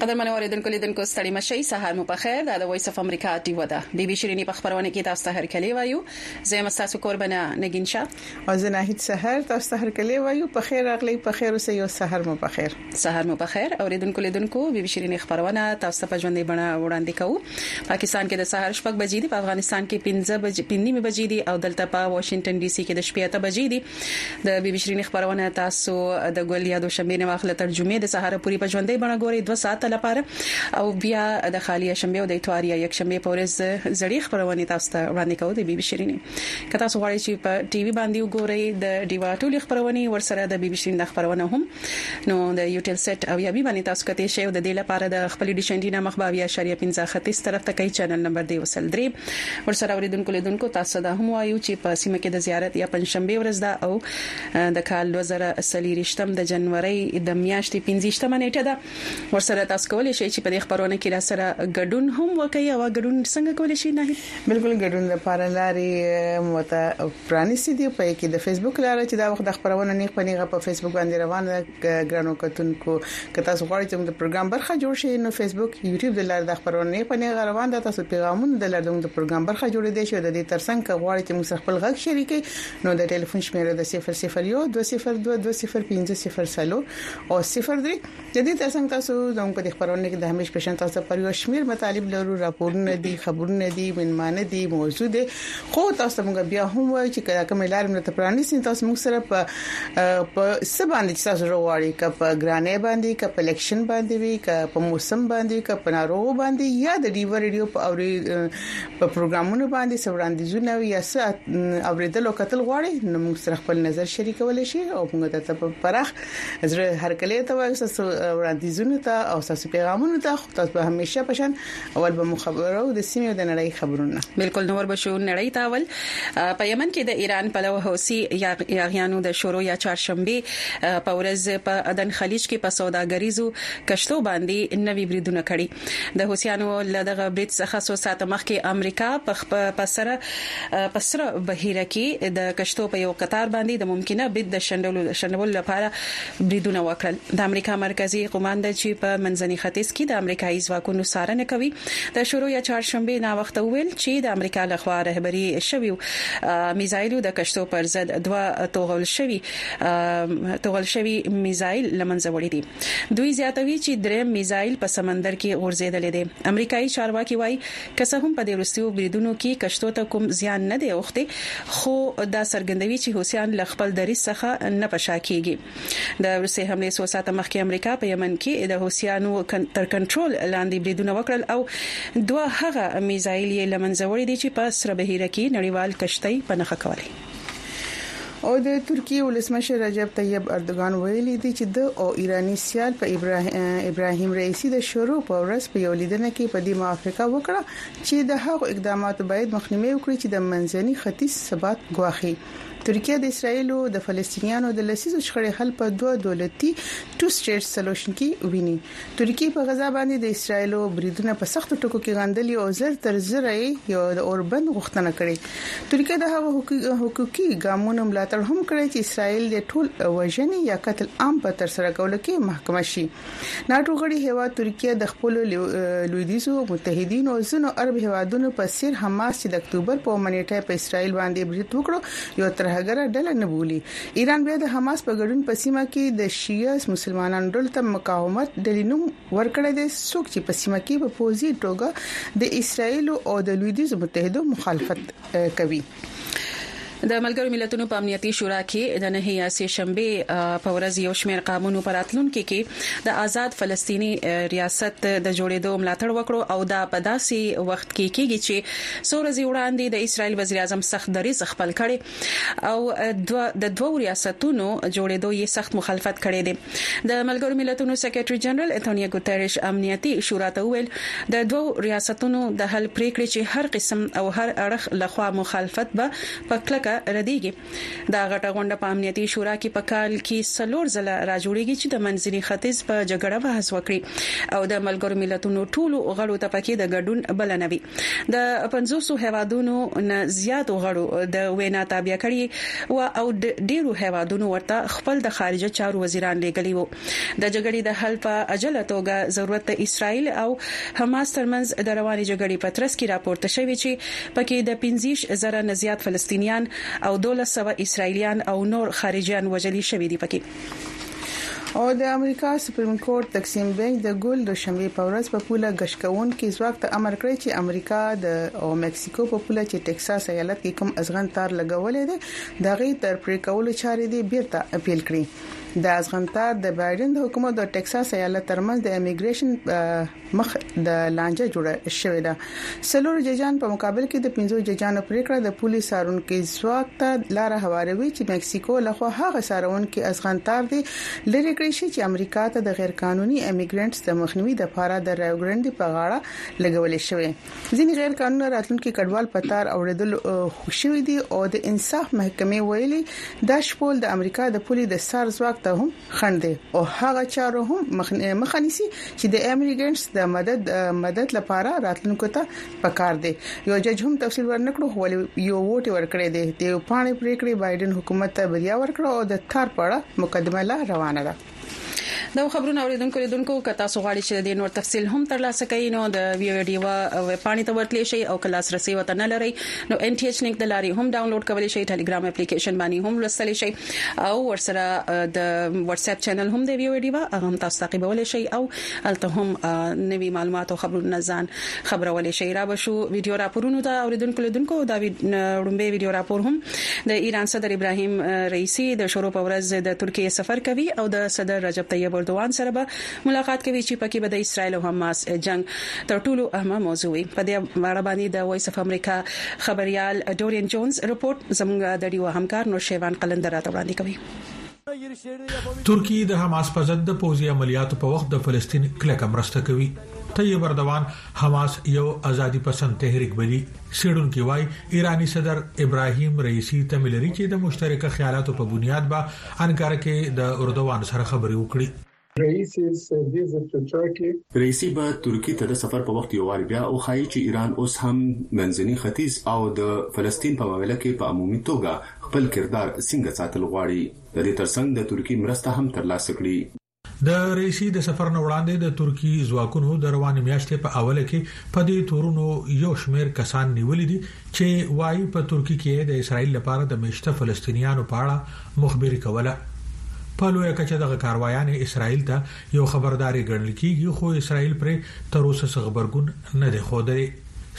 قدرمن اوریدونکو لیدونکو ستړي مشي سهار مو په خیر دا د وایس اف امریکا ټي ودا بي بي شيريني په خبرونه کې تاسو ته هر کلی وایو زه مستاسو قربانه نگین شاه او زه ناهید سحر تاسو ته هرکلی وایو په خیر راغلی په خیر اوسئ او سحر مو په خیر سحر مو په خیر اوریدونکو لیدونکو بي بي شيرین خبرونه تاسو ته په ژوندۍ بڼه وړاندې کوو پاکستان کې د سحر شپږ بجې دي په افغانستان کې 15 بجې پنځمه بجې دي او دلته په واشنگټن ډي سي کې د شپې اته بجې دي د بي بي شيرین خبرونه تاسو د ګل یا د شنبه نه واخله تر جمعې د سحر پورې په ژوندۍ بڼه ګوري 2 ساعت لپاره او بیا د خالی شنبه او د اتوار یا یک شنبه پورې زړې خبرونه تاسو ته وړاندې کوو د بي بي شيرین که تاسو غواړئ چې په ټي وي باندې وګورئ د ډیوا ټولې خبرونه ورسره د بي بي سي د خبرونه هم نو د یوټل سیټ او یا بي باندې تاسو کته شئ او د دې لپاره د خپل ډیش انټینا مخ باویا شریه 15 ختیس طرف ته کوي چینل نمبر دی وسل درې ورسره اوریدونکو لیدونکو تاسو دا هم وایو چې په سیمه کې د زیارت یا پنځشنبه ورځ ده او د کال 2023 د جنوري د میاشتې 15 مه نیټه ده ورسره تاسو کولی شئ چې په دې خبرونه کې راسره ګډون هم وکړئ او ګډون څنګه کولی شئ ناهید بالکل ګډون لپاره لاري مت پرانیسي دی په کې د فیسبوک لاره چې دا وخت د خبرونه نیغ پنیغه په فیسبوک باندې روان ده ګرانو کتونکو که تاسو غواړئ چې د پروګرام برخه جوړ شئ نو فیسبوک یوټیوب د لارې د خبرونه نیغ پنیغه روان ده تاسو پیغامونه د لارې د پروګرام برخه جوړې دي شو د دې ترڅنګ که غواړئ چې موږ خپل غږ شریکي نو د ټلیفون شمیره د 001 202 205 0 سلو او صفر دی د دې ترڅنګ تاسو زموږ په خبرونه کې د همیش پېشن تاسو پر یو شمیر مطالب لرو راپورونه دي خبرونه دي منمانه دي موضوع دي خو تاسو موږ بیا هم وایو چې کله کوم لار موږ ته پرانی سي تاسو موږ سره په په سبا باندې تاسو وروړي ک په ګرانه باندې ک په الیکشن باندې وي ک په موسم باندې ک په ناروغ باندې یا د ډیو ریډیو په اوري په پروګرامونو باندې سوړاندیزونه یا څه اوریدل او قتل غواړي نو موږ سره خپل نظر شریکول شي او موږ ته په پراخ زه هر کله ته وایم چې وړاندیزونه ته او تاسو پیغامونه ته خو تاسو به همیشه پشن اول به مخبرو د سیمې او د نړۍ خبرونه بالکل نور به شو نړۍ ته اول په یمن کې د ایران پلو حوثي یاغیانو د شورو یا چهارشنبه په ورځ په عدن خلیج کې په سوداګریزو کشتو باندې نوي بریدونه کړي د حوثیانو له دغه برید څخه څو ساعته مخکې امریکا په سره بحیره کې د کشتو په یو قطار باندې د ممکنه برید د شنډولو لپاره بریدونه وکړل. د امریکا مرکزي قوماند چې په منځني ختیځ کې د امریکايي ځواکونو څارنه کوي، د شورو یا چهارشنبې ناوخته وویل چې د امریکا له خوا رهبري شویو میزایلو د کشتو پر ضد دوه توغول شوي میزایل له منځه وړي دي. دوی زیاتوي چې دریم میزایل په سمندر کې غورځیدلی دی. امریکايي چارواکي وايي، که څه هم په دې وروستیو بریدونو کې کښتو ته کوم زیان نه دی اوښتی، خو دا څرګندوي چې حوثیان له خپل دریځ څخه نه په شا کیږي. د وروستۍ حملې څو ساعته مخکې امریکا په یمن کې د حوثیانو تر کنټرول لاندې بریدونه وکړل او دوه هغه میزایل یې له منځه وړي دي چې په سره بحیره کې نړیوال کښتۍ په نښه کولې. او د ترکیې ولسمشر رجب طیب اردوغان ویلي دي چې د او ایرانی سیال په ابراهیم رئیسی د شروع په ورځ په یو لیدنه کې په دې موافقه وکړه چې د هغو اقداماتو باید مخنیوي وکړي چې د منځني ختیځ ثبات غواخي ترکیه د اسرایل او د فلسطینیانو د لسیزو شخړې حل په دوه دولتي ټو سټیټ سولوشن کې ویني ترکیې په غزا باندې د اسرایل بریدونه په سختو ټکو کې غندلي او زر تر زر یې یو د اوربند غوښتنه کړې ترکیه د هغو حقوقي ګامونو ملاتړ هم کړی چې اسرایل د ټول وژنې یا قتل عام په تر سره کولو کې محکمه شي ناتو غړي هوا ترکیه د خپل لویدیزو متحدینو او ځینو عرب هوادونو په سیر حماس چې د اکتوبر په منېټه په اسرایل باندې برید وکړو یو ترهګره ډله نه بولی ایران بیا د حماس په ګډون په سیمه کې د شیعه مسلمانانو ډلو ته مقاومت ډلې نوم ورکړی دی څوک چې په سیمه کې په پوزي ټوګه د اسرایل او د لویدیز متحدو مخالفت کوي د ملګرو ملتونو په امنیتي شورا کې د نه یا سه شنبه په ورځ یو شمېر قانونو پر اتلونکو کې د آزاد فلسطینی ریاست د جوړېدو ملاتړ وکړو او دا په داسې وخت کې کیږي چې څو ورځې وړاندې د اسرایل وزیر اعظم سخت دریځ خپل کړي او د دوو ریاستونو جوړېدو یې سخت مخالفت کړی دی د ملګرو ملتونو سیکرټري جنرال انتونیو ګوتریش امنیتي شورا ته وویل د دوو ریاستونو د حل پریکړې چې هر قسم او هر اړخ لخوا مخالفت به په کلکه ردیږي دا غټه غونډه په امنیتي شورا کې په کال کې څلور ځله راجوړیږي چې د منځني ختیځ په جګړه بحث وکړي او د ملګرو ملتونو ټولو غړو ته پکې د ګډون بلنه وي د پنځوسو هیوادونو نه زیاتو غړو د وینا تابیا کړی و او ډیرو هیوادونو ورته خپل د خارجه چارو وزیران لیږلی و. د جګړی د حل په عجله توګه ضرورت د اسرائیل او حماس ترمنځ د روانی جګړی په ترڅ کی راپورته شوی چی پکی د پنځیش زره نه زیات فلسطینیان او دولس سوه اسرائیلیان او نور خارجیان وژلی شوی دی پکی. او د امریکا سپریم کورټ تقسیم بنچ د ګل د شنبه په ورځ په پوله غش کوونکي ځواک ته امر کړی چې امریکا د او مکسیکو په پوله چې ټکساس ایالت کې کوم ازغن تار لګولې ده د غي تر پرې کولو چارې دی بیرته اپیل کړي د ازغن تار د بایډن د حکومت د ټکساس ایالت ترمنځ د امیګریشن مخ د لانجه جوړه شوې ده څلور ججان په مقابل کې د پنځو ججانو پریکړه د پولیس سارونکو ځواک ته لار هواروي چې مکسیکو لخوا هغه سارونکو ازغن تار دي لری کړی شي چې امریکا ته د غیر قانوني امیګرانټس د مخنیوي لپاره د رایوګرندي په غاړه لګول شوی ځینې غیر قانوني راتلونکو کډوال په تار اوریدل شوې دي او د انصاف محکمې ویلي دا شپول د امریکا د پولي د سار ځواک ته هم خنډدی او هغه چارو هم مخه نیسي چې د ایمریګرنټس د مدد لپاره راتلونکو ته پکار دي یو جج هم تفصیل ورنکړو ولې یو ووټ ورکړی دی د یو پاڼې پریکړې بایډن حکومت ته بریا ورکړه او د تار په اړه مقدمه لا روانه ده دا خبرونه اوریدونکو لیدونکو که تاسو غواړئ چې د دې نور تفصیل هم ترلاسه کړئ نو د وی او ډیو ویب پاڼې ته ورتلی شئ او کلاس رسي وته نه لرئ نو ان ټي ایچ لینک د لارې هم ډاونلوډ کولی شئ ټلګرام اپلیکیشن باندې هم لوستلی شئ او ورسره د واتس اپ چینل هم دی ویډیو به هغه هم تاسو تعقیبول شي او الته هم نوي معلومات او خبرونه ځان خبرول شي را بشو ویډیو راپورونو ته اوریدونکو لیدونکو دا وړومبه ویډیو راپور هم د ایران صدر ابراهیم رئیسی د شورو په ورځ د ترکیه سفر کوي او د صدر رجب طیب اردوغان سره به ملاقات کوي چې پکې به د اسرائیل او حماس جنګ تر ټولو اهمه موضوع وي. په دې اړه باندې د وایس اف امریکا خبریال ډورین جونز رپورټ زموږ د ډیوه همکار نورشیروان قلندر راته وړاندې کوي. ترکیه د حماس په ضد د پوځي عملیاتو په وخت د فلسطین کلکه مرسته کوي. طیب اردوان حماس یو ازادي پسند تحریک بلي. څېړونکي وايي، ایراني صدر ابراهیم رئیسي تمه لري چې د مشترکه خیالاتو په بنیاد به انقره کې د اردوان سره خبرې وکړي. رئیسي سربي زه چوچا کې. رئیسي به ترکي ته د سفر په وخت یووارې بیا وښايي چې ایران اوس هم منځني ختیځ او د فلسطین په معامله کې په عمومي توګه خپل کردار سنګه ساتل غواړي د دې ترڅنګ د ترکي مرسته هم ترلاسه کړي. د رئیسي د سفر نه وړاندې د ترکي ځواکونو د روانې میاشتې په اوله کې په دې تورونو یو شمیر کسان نیولي دي چې وايي په ترکي کې يې د اسرائيل لپاره د مېشته فلسطينيانو په اړه مخبري کوله. په لويه کچه دغه کاروایانې اسرائيل ته يو خبرداری ګڼل کېږي، خو اسرائيل پرې تر اوسه څه غبرګون نه دی ښودلی.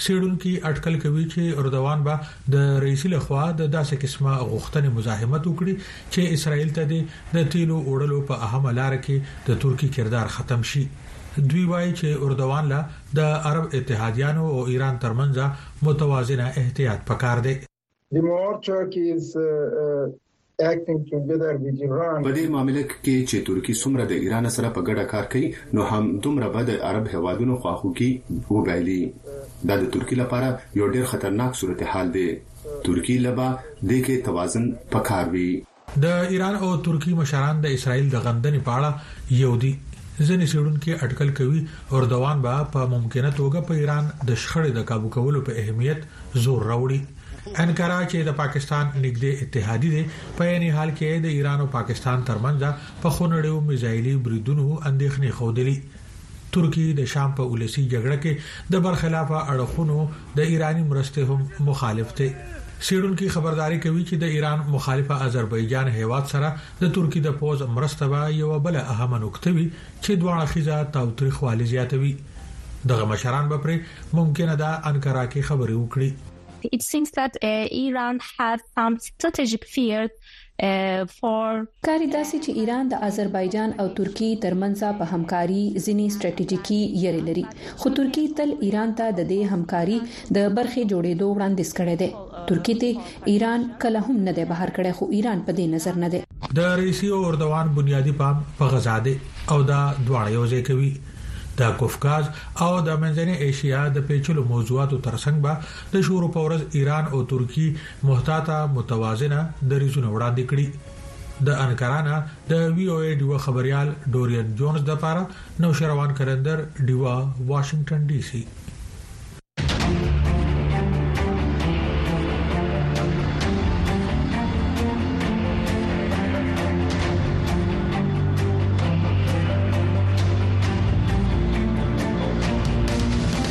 څېړونکي اټکل کوي چې اردوان به د رئيسي له خوا د داسې قسمه غوښتنې مزاحمت وکړي چې اسرائيل ته دې د تېلو وړلو په اهمه لاره کې د ترکي کردار ختم شي. دوی وايي چې اردوان له د عرب اتحادیانو او ایران ترمنځ متوازنه احتیاط پکار دی. The more Turkey is acting together with Iran. په دې معامله کښې چې ترکي څومره د ایران سره په ګډه کار کوي نو هم دومره به د عرب هیوادونو خواخوږي وبایلي. دا د ترکي لپاره یو ډیر خطرناک صورتحال دی. ترکي له به دې کښې توازن پکار وي. د ایران او ترکیې مشران د اسرایل د غندنې په اړه یو دي ځنې سیړونکو اټکل کوي اردوان به په ممکنه توګه په ایران د شخړې د काबू کولو په اهمیت زور راوړي انکارا چې د پاکستان نږدې اتحادي دی په یاني حال کې د ایران او پاکستان ترمنځ په خونړیو میزایلی بریدونو اندېښنې خوده ترکیې د شام په ولسي جګړه کې د برخلافه اړخونو د ایراني مرستې هم مخالف دی. څېړونکي خبرداری کوي چې د ایران مخالفه اذربایجان هېواد سره د ترکیې د پوځ مرسته به یوه بله اهمه نکته وي چې دواړخیزه تاوتریخوالي زیاتوي. دغه مشران به پرې ممکنه ده انکرا کې خبرې وکړي. It seems that Iran had some strategic fears کاری داسې چې ایران د آذربایجان او ترکیې ترمنځ په همکاري ځینې ستراتیژیکي یری لري خو ترکیې تل ایران ته د دې همکاري د برخې جوړېدو وړاندیز کړی دی ترکیې ته ایران کله هم نه دی بهر کړی خو ایران په دې نظر نه دی د رئیسی او اردوان بنیادی پام په غزا دی او دا دواړه یو ځای کوي د کوفکاز او د منځنۍ اسیا د پیچلو موضوعاتو ترڅنګ به د شورو پورز ایران او ترکیه محتاطه متوازنه دریځونه وړاندې کړي د انکرا نه د وی او ای ډیوه خبريال ډورین جونز د پاره نوشروان کلندر ډیوه واشنگټن ډي سي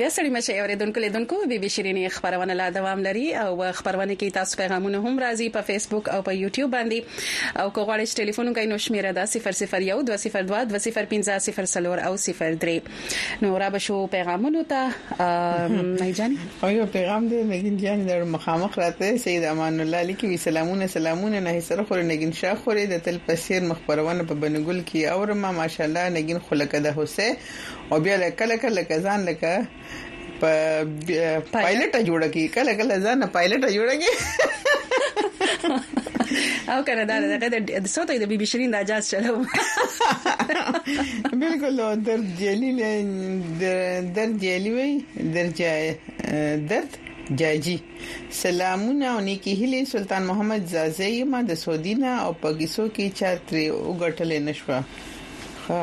بیا سړی مشه اوریدونکو لیدونکو بي بي شيرينې خبرونه لا دوام لري او خبرونه کې تاسو پیغامونه هم راځي په فیسبوک او په یوټیوب باندې او کو غواړئ ټلیفون کوي نو شمیره دا 0012022050 او 03 نو را بشو پیغامونو ته مې جان او یو پیغام دی نګین جان د مخامخ راته سید امان الله لیکي وی سلامونه سلامونه نه سره خور نګین شاه خورې د تل پسیر مخبرونه په بنګل کې اورم ماشاءالله نګین خلک د حسین او بیا کله کله کزان لکه په پایلټ جوړه کی کله کله ځان پایلټ جوړه کی او کنه دا دغه د سوتو د بیبي شیرین د اجازه چلو بالکل درد جیلی درد جیلی وي درد درد جاجی سلامونه او نیکی هلی سلطان محمد زازی ما د سعودي نه او پاکستان کې چا ترې وګټل نشو ها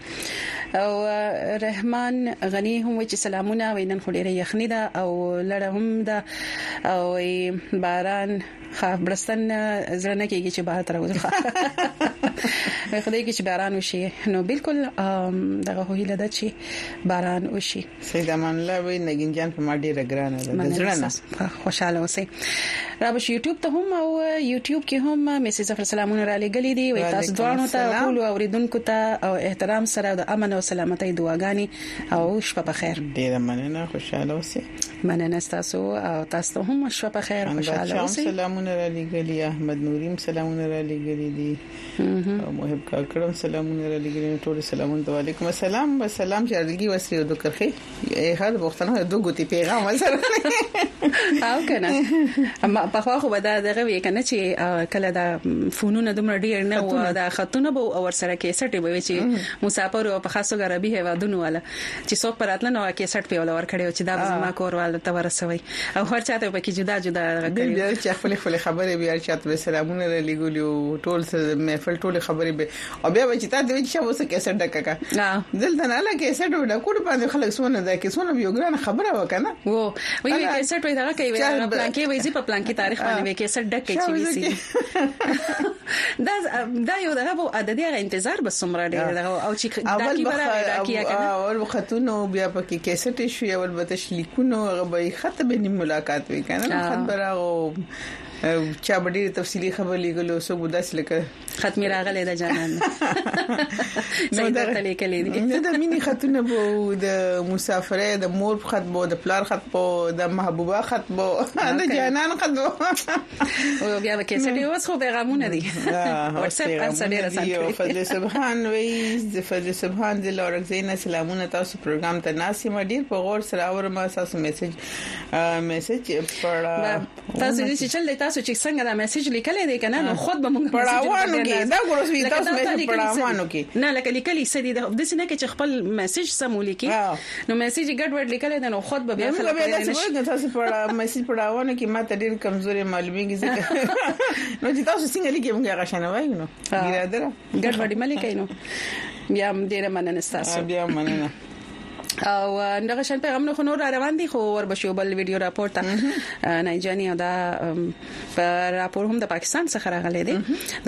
او رحمان غنی هم وی چې سلامونه وینن خو ډیره یخنی ده او لړه هم ده او باران خبرستان زړه نه کیږي چې بهر تر وځه خدای کې چې باران وشي نو بالکل دغه هیله ده چې باران وشي سید امان الله وی نګین جان په ما ډیره ګرانه ده د زړه نه خوشاله اوسې را به یوټیوب ته هم او یوټیوب کې هم میسج افر سلامونه را لګلې دي وي تاسو دوه ته ټول اوریدونکو ته او احترام سره د امن او سلامتۍ دعاګانې او شپه په خیر ډیره مننه خوشاله اوسې مننه تاسو او تاسو هم شپه په خیر خوشاله اوسې سلامونه را لګلې احمد نوریم سلامونه را لګلې دي محب کاکړم سلامونه را لګیږي ټول سلامونه د وعلیکم السلام و سلام چې ارګي وسې د کرخي هر وختنه د ګوتی پیغام سره او کنه اما په خو خو به دا دغه وی کنه چې کله دا فونونه دومره ډیر نه و دا خطونه به اور سره کې سټي به چې مسافر او په خاصو غربي هوادونو والا چې څوک پر اتل نو کې سټ پیول ور کړیو چې دا زما کوروال ته ورسوي او هر چاته په کې جدا جدا غږی بیا چې خپل خپل خبرې بیا چې اتل سلامونه را لګولیو ټول محفل ټول خبرې به او بیا چې تا دوی چې اوس کې سټ ډککا دلته نه لکه سټ ډکول باندې خلک سونه دا کې سونه یو ګران خبره وکنه وو وی کې سټ وی دا کوي پلان کې وی زی په پلان کې تاریخ باندې کې سټ ډکې چې وی سي دا دا یو دغه وو د دې هغه انتظار به سمره ډیر دغه او چې دا کی برا پیدا کیه کنه اول خاتونو بیا پکې کیسټ شو اول به تشلیکونو هغه به خط به نیم ملاقات وکنه خط براغو چا به ډېر تفصيلي خبرې لګلو سو بودا سلکه ختمي راغله د جانان نو دا تلې کلې دي نو د میني خاتونه بو د مسافره د مور خط بو د پلار خط بو د محبوبه خط بو د جانان خط بو او بیا به کیسه دی اوس خو پیغامونه دي واتس اپ ان سړي رسېږي فضل سبحان وی د فضل سبحان د لورک زین سلامونه تاسو پروګرام ته ناسي ما ډیر په غور سره اورم تاسو میسج میسج پړه تاسو دې چې چل تاسو چې څنګه دا میسج لیکلې دی کنه نو خود به موږ پړاوانو کې دا ګروسوي تاسو میسج پړاوانو کې نه لکه لیکلې سدي د دې نه کې چې خپل میسج سمولې کې نو میسج ګډ وډ لیکل دي نو خود به بیا خلک بیا تاسو وایي تاسو په اړه میسج پړاوونه کې ماته ډیر کمزوري معلومیږي ځکه نو چې تاسو څنګه لیکي موږ هغه شنه وایو نو ګیره دره ګډ وډ ملي کینو بیا هم ډیر مننه تاسو بیا مننه او دغه شان پیغامونه خو نور روان دي خو ور بشو بل ویډیو راپورته نه جاني دا په راپور هم د پاکستان څخه راغلي دي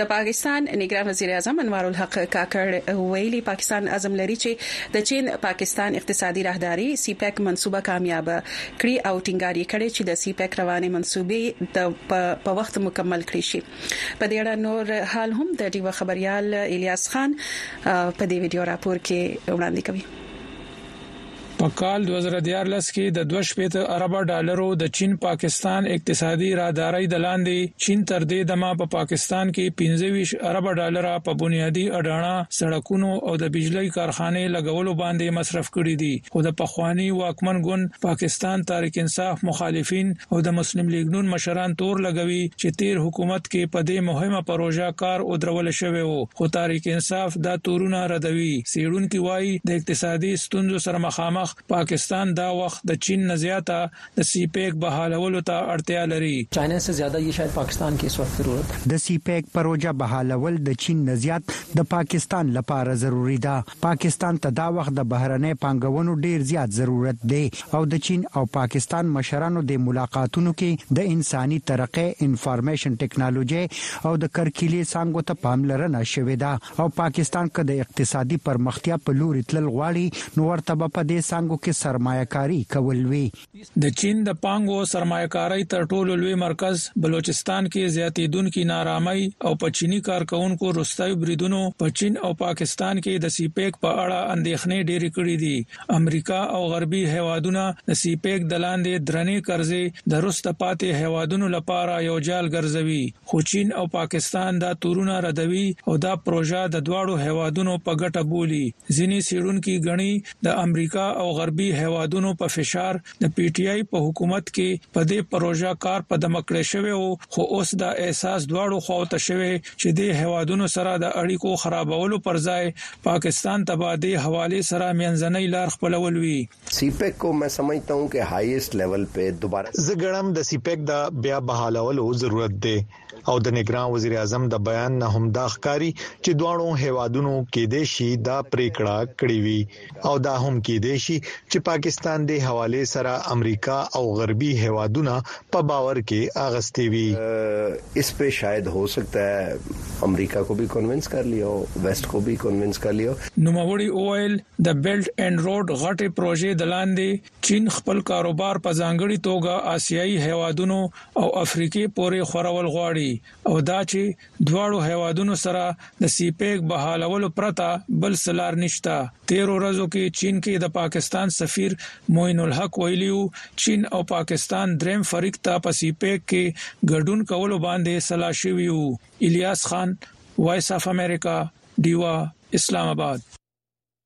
د پاکستان نگران وزیر اعظم انوار الحق کاکړ ویلي پاکستان عزم لري چې د چین پاکستان اقتصادي راهداري سی پیک منصوبه کامیاب کړي او ټینګار یې کړی چې د سی پیک روانې منصوبې د په وخت مکمل کړي شي په دې اړه نور حال هم د ډیو خبريال الیاس خان په دې ویډیو راپور کې وړاندې کوي په کال دوه زره دیارلس کې د دوه شپېته اربه ډالرو د چین پاکستان اقتصادي راهدارۍ د لاندې چین تر دې دمه په پاکستان کې پنځه ویشت اربه ډالره په بنیادي اډاڼه، سړکونو او د بجلۍ کارخانې لګولو باندې مصرف کړي دي خو د پخواني واکمن ګوند پاکستان تحریک انصاف مخالفین او د مسلم لیګ نون مشران تور لګوي چې تېر حکومت کې په دې مهمه پروژه کار ودرول شوی و خو تحریک انصاف دا تورونه ردوي. څېړونکي وايي، د اقتصادي ستونزو سره مخامخ پاکستان دا وخت د چین نه زیاته د سي پیک بحالولو ته اړتیا لري. چاینه سه زیاده یې شاید پاکستان کې اس وخت ضرورت ده. د سي پیک پروژه بحالول د چین نه زیات د پاکستان لپاره ضروري ده. پاکستان ته دا وخت د بهرنۍ پانګونو ډېر زیات ضرورت دی او د چین او پاکستان مشرانو دې ملاقاتونو کې د انساني ترقۍ، انفارمېشن ټکنالوژۍ او د کرکیلې څانګو ته پاملرنه شوې ده. او پاکستان که د اقتصادي پرمختیا په لوري تلل غواړي نو ورته به په دې څانګو کې سرمایه کاري کول وي. د چین د پانګو او سرمایه کارۍ تر ټولو لوی مرکز بلوچستان کې زیاتېدونکي نارامۍ او په چیني کارکوونکو وروستیو بریدونو په چین او پاکستان کې د سي پیک په اړه اندېښنې ډېرې کړې دي امریکا او غربي هېوادونه د سي پیک د لاندې درنې قرضې د وروسته پاتې هېوادونو لپاره یو جال ګرځوي، خو چین او پاکستان دا تورونه ردوي او دا پروژه د دواړو هېوادونو په ګټه بولي. ځینې څېړونکي ګڼي، د امریکا او غربي هېوادونو په فشار د پي ټي آی په حکومت کې په دې پروژه کار په دمه کړی شوی و خو اوس دا احساس دواړو خواو ته شوی چې دې هیوادونو سره د اړیکو خرابولو پر ځای پاکستان ته به دې حوالې سره مینځنۍ لار خپلول وي. سی پیک کو مې سمجهتا هو کې هایسټ لیول پې دوباره. زه ګڼم د سی پیک د بیا بحالولو ضرورت دی. او د نګران وزیراعظم د بیان نه هم دا ښکاري چې دواړو هیوادونو کېدای شي دا پریکړه کړې وي او دا هم کېدای شي چې پاکستان د حواله سره امریکا او غربي هیوادونه په باور کې اغستې وي اس په شاید هو سکتا ہے امریکا کو به کنوینس کر لیو ویست کو به کنوینس کر لیو نو موري اوایل د بیلټ اینډ روډ غټه پروژې د لاندې چین خپل کاروبار په ځانګړي توګه اسیايي هېوادونو او افریقې پورې خورول غواړي او دا چې دواړو هېوادونو سره د سي پیک بحالولو پرته بل څه لار نشته. تېرو ورځو کې چین کې د پاکستان سفیر معین الحق ویلي و، چین او پاکستان درېیم فریق ته په سي پیک کې ګډون کولو باندې سلا شوي یو. الیاس خان، وایس آف امریکا، ډیوه، اسلام اباد.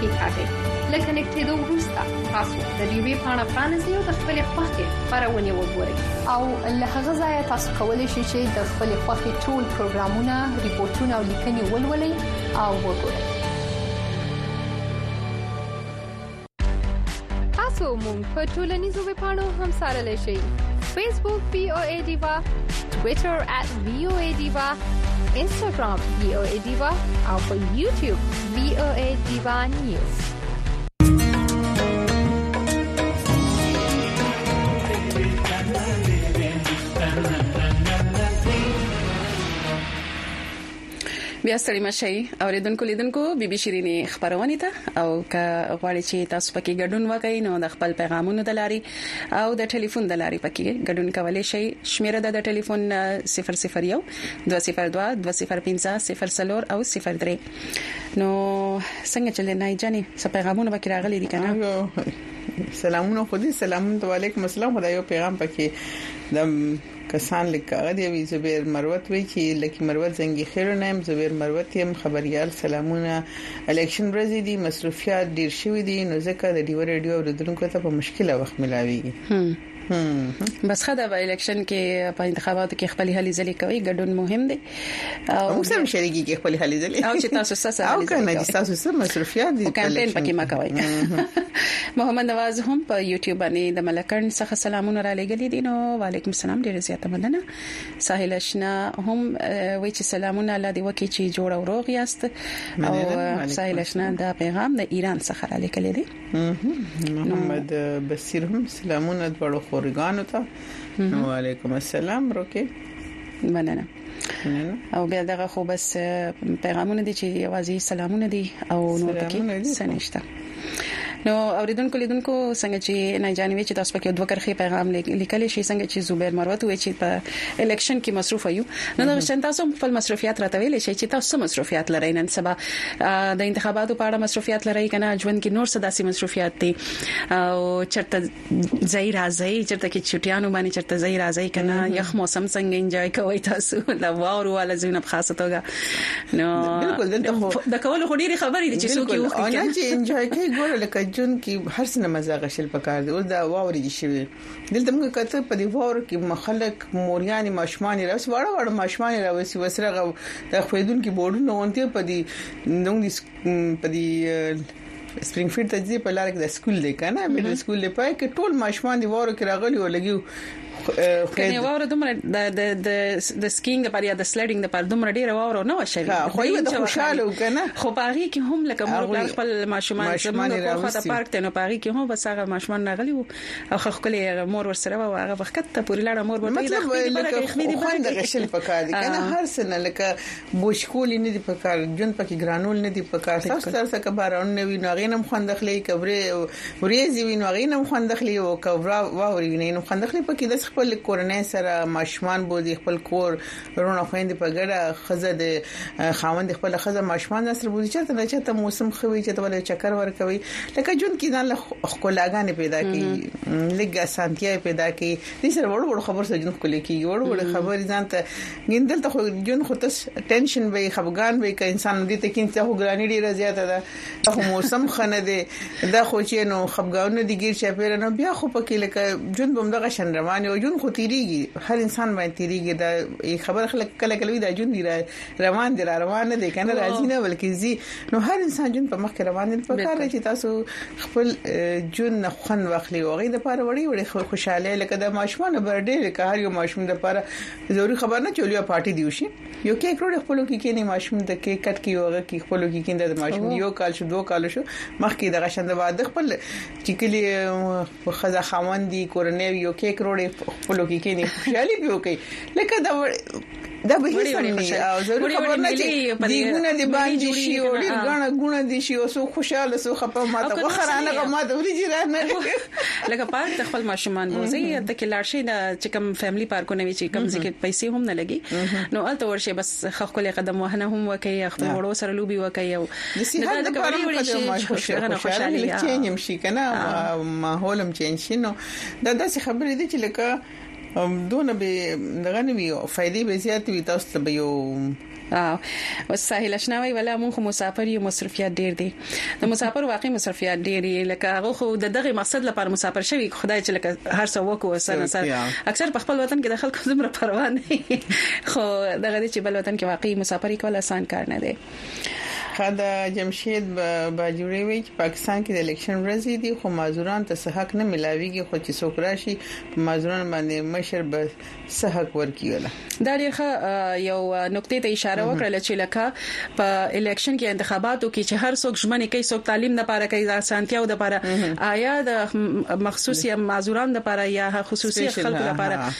کېکاږئ. له کنېکټېدو وروسته تاسو د ډیوې پاڼه پرانیزئ او د خپلې خوښې خپرونې وګورئ. او له هغه ځایه تاسو کولی شئ چې د خپلې خوښې ټول پروګرامونه، ریپورټونه او لیکنې ولولئ او وګورئ. تاسو مونږ په ټولنیزو ویب پاڼو هم سارلای شئ فیسبوک بي او ای دیوا ټوئیټر @voadiva انستګرام بي او ای دیوا او په یوټیوب بي او ای دیوا نیوز بیا ستړي مه شئ اوریدونکو لیدونکو بي بي شیرینې خبرونه ته او که غواړئ چې تاسو پکې ګډون وکړئ نو د خپل پیغامونو د لارې او د ټلیفون د لارې پکې ګډون کولای شئ شمیره د ټلیفون 001 202 205 04 او 03 نو څنګه چې لنای جانې څه پیغامونه پکې راغلي دي کنه سلامونه خو دې سلامونه وعليکم السلام خدای یو پیغام پکې د کسان لیک کاغد یوی زبیر مروت وی چی لکی مروت زنګی خیرو نه یم زبیر مروت یم خبریال سلامونه الیکشن ورځی دی مصروفیات ډیر شوی دی نو ځکه د ډیو ریډیو اوریدونکو ته په مشکله وخت ملاویږي بس خدا به الیکشن کې په انتخاباتو کې خپل هلي ځلې کوي ګډون مهم دی موږ سم شریکي کې خپل حل دي او چې تاسو سره او کنه چې تاسو سره مصرفيات دي کمپاین پکې ما کوي محمد نواز هم په یوټیوب باندې د ملکن څخه سلامونه را لګلې دي نو وعليكم السلام ډیره زیاته مننه ساحل اشنا هم وی چې سلامونه الله دی وکي چې جوړ او روغ یاست او ساحل اشنا دا پیغام د ایران څخه را لګلې دي محمد بصیر هم سلامونه د وړو خورګانو ته وعليكم السلام روکه مننه او بیا دغه خو بس پیغامونه دي چې یوازې سلامونه دي او نور پکې سنشتہ نو اوریدونکو لیدونکو څنګه چې نه جانوي چې تاسو پکې دوه کرخي پیغام لیکل شي څنګه چې زوبیر مروت وې چې په الیکشن کې مصروف یو نو دا شان تاسو خپل مصروفیت راته ویل شي چې تاسو مصروفیت لرئ نن سبا د انتخاباتو په اړه مصروفیت لرئ کنه ژوند کې نور څه داسې مصروفیت دي او چرته ځای راځي چرته کې چټیانو باندې چرته ځای راځي کنه یخ موسم څنګه انجوای کوي تاسو دا واورو والا زینه په خاصه توګه نو بالکل د کول خو ډیره خبرې دي چې څوک یو خو نه چې انجوای کوي ګوره لکه جون کې هر څه مزه غشل پکار دي او دا واوري دي شي دلته موږ کته په دی واورو کې مخلک موريان ماشومان راوس وړ وړ ماشومان راوس وسره د خویدون کې بورډونه اونته په دی نو د په دې سپرینګ فیلډ ته ځي په لار کې د سکول دی کنه مډل سکول دی پای کې ټول ماشومان دی واره کې راغلي او لګي کنه واره دومره د د د سکینګ لپاره یا د سلیډینګ لپاره دومره ډیره واره نه وشوي خو یو د خوشاله وکنه خو پاغي کې هم لکه مور خپل ماشومان زموږ په خاطر پارک ته نو پاغي کې هم بس هغه ماشومان راغلي وو او خپل مور ورسره و هغه وخت ته پوری لاړه مور ورته مطلب لکه خپل دي باندې غشل پکار دي کنه هر سنه لکه بوشکول نه دي پکار جون پکې ګرانول نه دي پکار تاسو سره څه کبارون نه وي نو غینم خوند اخلي کبره وریزي وي نو غینم خوند اخلي او کبره واوري وي نو خوند اخلي پکې د خپل کورنۍ سره ماشومان بوزي خپل کور رونه خويند په ګډه خزه د خاوند خپل خزه ماشومان سره بوزي چې ته چې ته موسم خوي چې ته ولې چکر ورکوي لکه جون کې ځان له خلاګانې پیدا کی لګ اسانتیا پیدا کی دې سره وړ وړ خبر سره جون خلک کی وړ وړ خبر ځان ته ګینه دلته خو جون خو تس ټینشن وي خفګان وي که انسان دې ته کین ته ګرانی ډیره زیاته ده ته موسم خنه دي دا خو چې نو خفګان دي ګیر چې پیر نو بیا خو پکې لکه جون بم دغه شن روان او جون خو تیریږي هر انسان باندې تیریږي دا خبر خلک کله کله دا جون دی روان دي روان نه دي کنه راځي نه بلکې زی نو هر انسان جون په مخ کې روان دي په کار چې تاسو خپل جون نه خون واخلي او غي د پاره وړي وړي خوشاله لکه د ماشومان برډې لکه هر یو ماشوم د پاره ضروري خبر نه چولیا پارټي دی وشي یو کې کروڑ خپل کې کې نه ماشوم د کې کټ کې یوغه کې خپل کې کې د ماشوم یو کال شو دوه کال شو مخکې دغه شند واده خپل چې کلی خزا خاوند دی کورنۍ یو کې کروڑ خپل کې کې نه خوشحالي پیو کوي لکه دا دا به هیڅ نه او ضرور خبر نه چې دیګونه دی باندې شي او ډیر غاڼه غونه دي شي او سو خوشاله سو خپه ماته وخرانه غو ماته وري جیرانه لکه پارک ته خپل ماشومان بوزي یا ته کې لاړ شي دا چې کوم فیملی پارکونه وي چې کوم ځکه پیسې هم نه لګي نو الته ورشي بس خپل قدم وهنه هم وکي خپل وړو سره لوبي وکي او د صحت لپاره هم کډه خوشاله خوشاله چینج هم شي کنه ماحول هم چینج شي نو دا داسې خبرې دي چې لکه دونه به دغه نه وي فائدې به زیات وي تاسو ته به یو او ساحل اشنا وی ولا مونږ مسافر یو مصرفیات ډیر دي د مسافر واقعي مصرفیات ډیر دي لکه هغه خو د دغه مقصد لپاره مسافر شوی خدای چې لکه هر څو وکړو سره سره اکثر په خپل وطن کې د خلکو زمره پروا نه خو دغه چې بل وطن کې واقعي مسافر کول آسان کار نه دی ښه ده جمشید باجوړی وی چې پاکستان کې د الیکشن ورځې دي خو معذوران ته څه حق نه ملاويږي خو چې څوک راشي په معذوران باندې مشر به څه حق ورکیوله دا ډیره یو نقطې ته اشاره وکړه چې لکه په الیکشن کې انتخاباتو کې چې هر څوک ژمنه کوي څوک تعلیم نه پاره کوي ځانتیاو د پاره آیا د مخصوصي معذوران د پاره یا خصوصي خلکو لپاره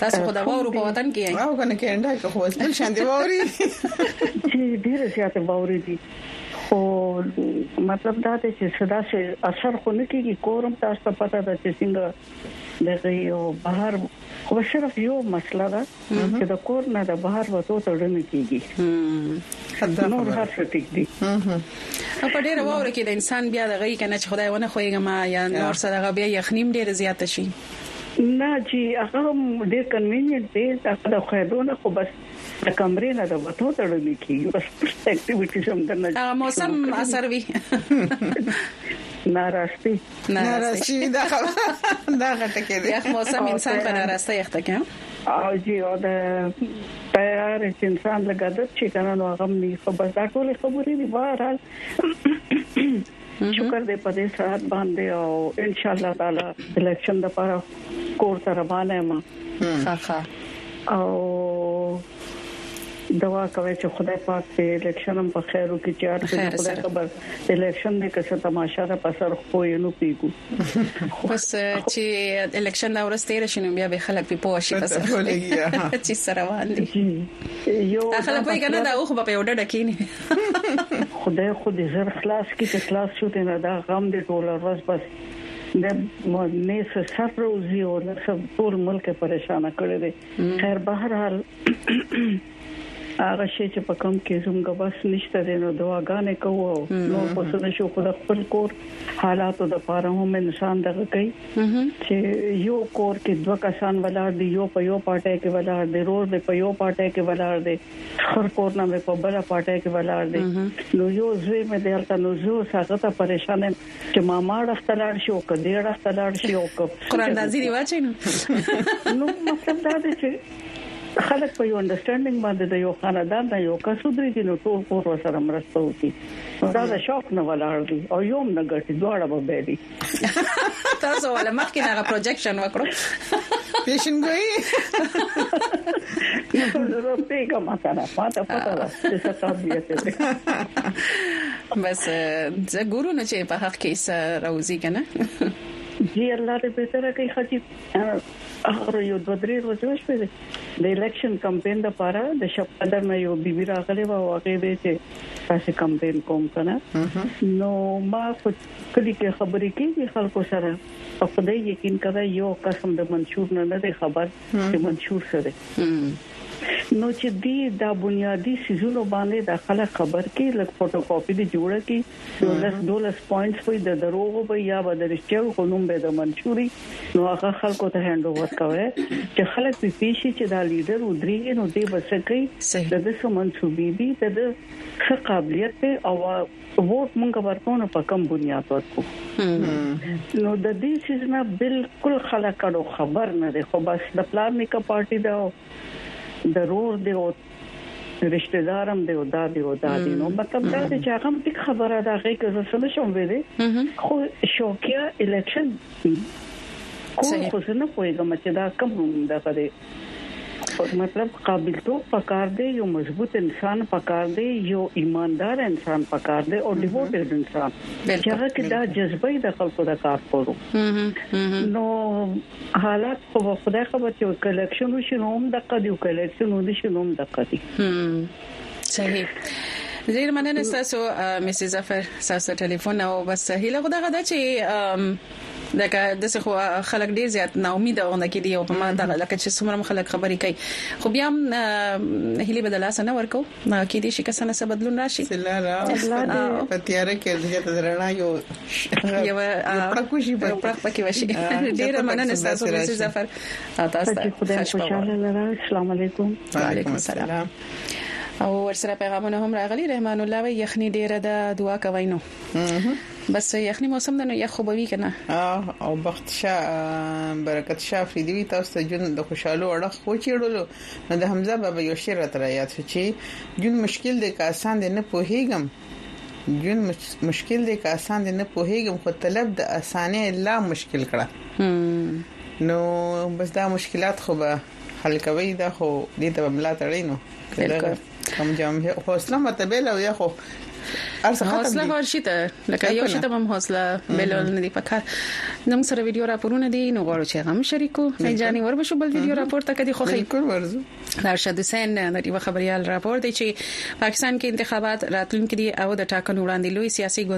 تاسو خو د واورو په وطن کې یې او کنه کینډا کې خو بل شان دی واوري چې ډیر زیات واوري دي خو مطلب دا دی چې صدا سي اثر خو نه کیږي کورم تاسو ته پته ده چې څنګه دغه یو بهر خو صرف یو مسله ده چې د کور نه د بهر وته تړل نه کیږي نور هر څه ټیک دي په ډیره وره کې د انسان بیا د غي کنه چې خدای ونه خوېګم یا نور سره غبیا یخنیم ډیره زیات شي نه جی هغه هم ډیر کنوینینټ دی هغه د خویدو نه خو بس د کمرې نه د وتو تړل کیږي بس فرست اکټیویټیز هم د نه موسم اثر وی ناراستی ناراستی دا دا غټه کې دی یخ موسم انسان په ناراسته یخته کې او جی او د تیار چې انسان لګادت چې کنه نو غم نه خو بس دا ټول خبرې دی بهر حال شکر دې په دې صحت باندې او ان شاء الله تعالی الیکشن د پاره کور ته روان یم ښه او دوا کوي چې خدای پاک دې الیکشن هم په خیر وکړي چې هر څه خدای خبر الیکشن دې که څه تماشا ده په سر خو یې نو پیګو بس چې الیکشن دا ورځ تیر شي نو بیا به خلک په پوه شي بس چې سره وان دي یو خلک وایي کنه دا اوخ په یو ډډه کې نه خدای خو دې زر خلاص کړي چې خلاص شو ته نه دا غم دې ټول ورځ بس د مې سر روزي او د سب ټول ملک پریشان کړی دی خیر به هر حال هغه شی چې په کم کې زموږ بس نشته دی نو دعاګانې کوو نو په څه نشو خو د خپل کور حالاتو د پاره هم انسان دغه کوي چې یو کور کې دوه کسان ولر دی یو په یو پټه کې ولر دی روز په یو پټه کې ولر دی خر کور نه مې په بل پټه کې ولاړ دي نو یو زوی مې دلته نو زو هغه ته پریشان یم چې ما ماړه ختلاړ شي او کدی ډه ختلاړ شي او کوم قران دازي دی واچي نو نو مطلب دا دی چې خلک په یو انډرستانډینګ باندې د یو خاندان نه یو کس ودرېږي نو ټول کور سره مرسته وکړي دا د شوق نه ولاړ دي او یوم نه ګټي دواړه به دي تاسو ولا مخکې هغه پروجیکشن وکړو پیشنګوي نو ضرورت دی کوم سره پاته پته ده چې څه طبيعت دی بس زه ګورو نه چې په حق کې سره راوځي کنه جی الله دې به تر کې خچي اخر یو دوه درې ورځې وشوې د الیکشن کمپاین د پاره د شپ قدر نه یو بیبي راغلي و هغه به چې تاسو کمپاین کوم کنه نو ما خو کلي کې خبرې کېږي خلکو سره په خدای یقین کوه یو کس هم د منشور نه نه دی خبر چې منشور څه دی نو چې دی دا بنیادی سيزونو باندې د خلک خبر کې لږ فوټو کاپي دی جوړه کی یو لس دولس پوینټس وي د دروغو به یا به د رښتیاو قانون به د منشوري نو هغه خلکو ته هند اوور کوي چې خلک په پیشي چې دا لیډر ودري نو دی بسکه د دسه منسوبي دي د څه قابلیت او ووټ مونږ ورکو نو په کوم بنیاد ورکو نو د دې چیز نه بالکل خلک اړو خبر نه دي خو بس د پلان نیکه پارټي دا ضرور دی او رشتہ دارم دی او دا دی او دا دی نو مطلب دا دی چې هغه ټیک خبره ده هغه که زه سم شوم ویلې خو شوکیا الیکشن کوم خو زه نه پوهیږم چې دا کوم دغه دی مطلب قابل توب پکار دی یو مضبوط انسان پکار دی یو ایماندار انسان پکار دی او ډیوټډ انسان چې هغه کې دا جذبه د خلکو د کار کولو نو حالات خو خدای خبر چې کلیکشن وشینو هم د قدیو کلیکشن وشینو هم د قدی صحیح زیر مننه تاسو میسي ظفر تاسو ټلیفون او بس هله خدای غدا چې لکه داسې خو خلک ډیر زیات نا امید غونډه کې دي او په ما دغه لکه چې څومره خلک خبرې کوي خو بیا هم هلي بدل اسه نه ورکو کې دي شي کسانه څه بدلون راشي په تیار کې د درنا یو یو پرکوشي په پرکوشي وشي ډیر مننه تاسو د زفر تاسو ته خوشاله لره السلام علیکم وعلیکم السلام او ورسره پیغامونه هم راغلي رحمان الله وي یخني ډیره ده دعا کوي نو بس یخنی موسم ده نو یخ خو به وی کنه او بخت شاه برکت شاه افریدی وی تاسو ته جون د خوشاله اړه خو چیړلو نو د حمزه بابا یو شعر را تر یاد شو چې جون مشکل دی که آسان دی نه پوهیږم جون مشکل دی که آسان دی نه پوهیږم خو طلب د اسانه لا مشکل کړه نو بس دا مشکلات خو به حل کوي دا خو دې ته ملا تړي نو هم جام حوصله متبل او یا خو ارسه ختم حوصله ورشي ته لکه یو شي ته هم حوصله بلول نه دی پکار نن سره ویډیو راپورونه دي نو غواړو چې غم شریکو ځاني ور بشو بل ویډیو راپور ته کدي خو خې بالکل ورزو ارشد حسین د یو خبريال راپور دی چې پاکستان کې انتخابات راتلونکي دي او د ټاکنو وړاندې لوی سیاسي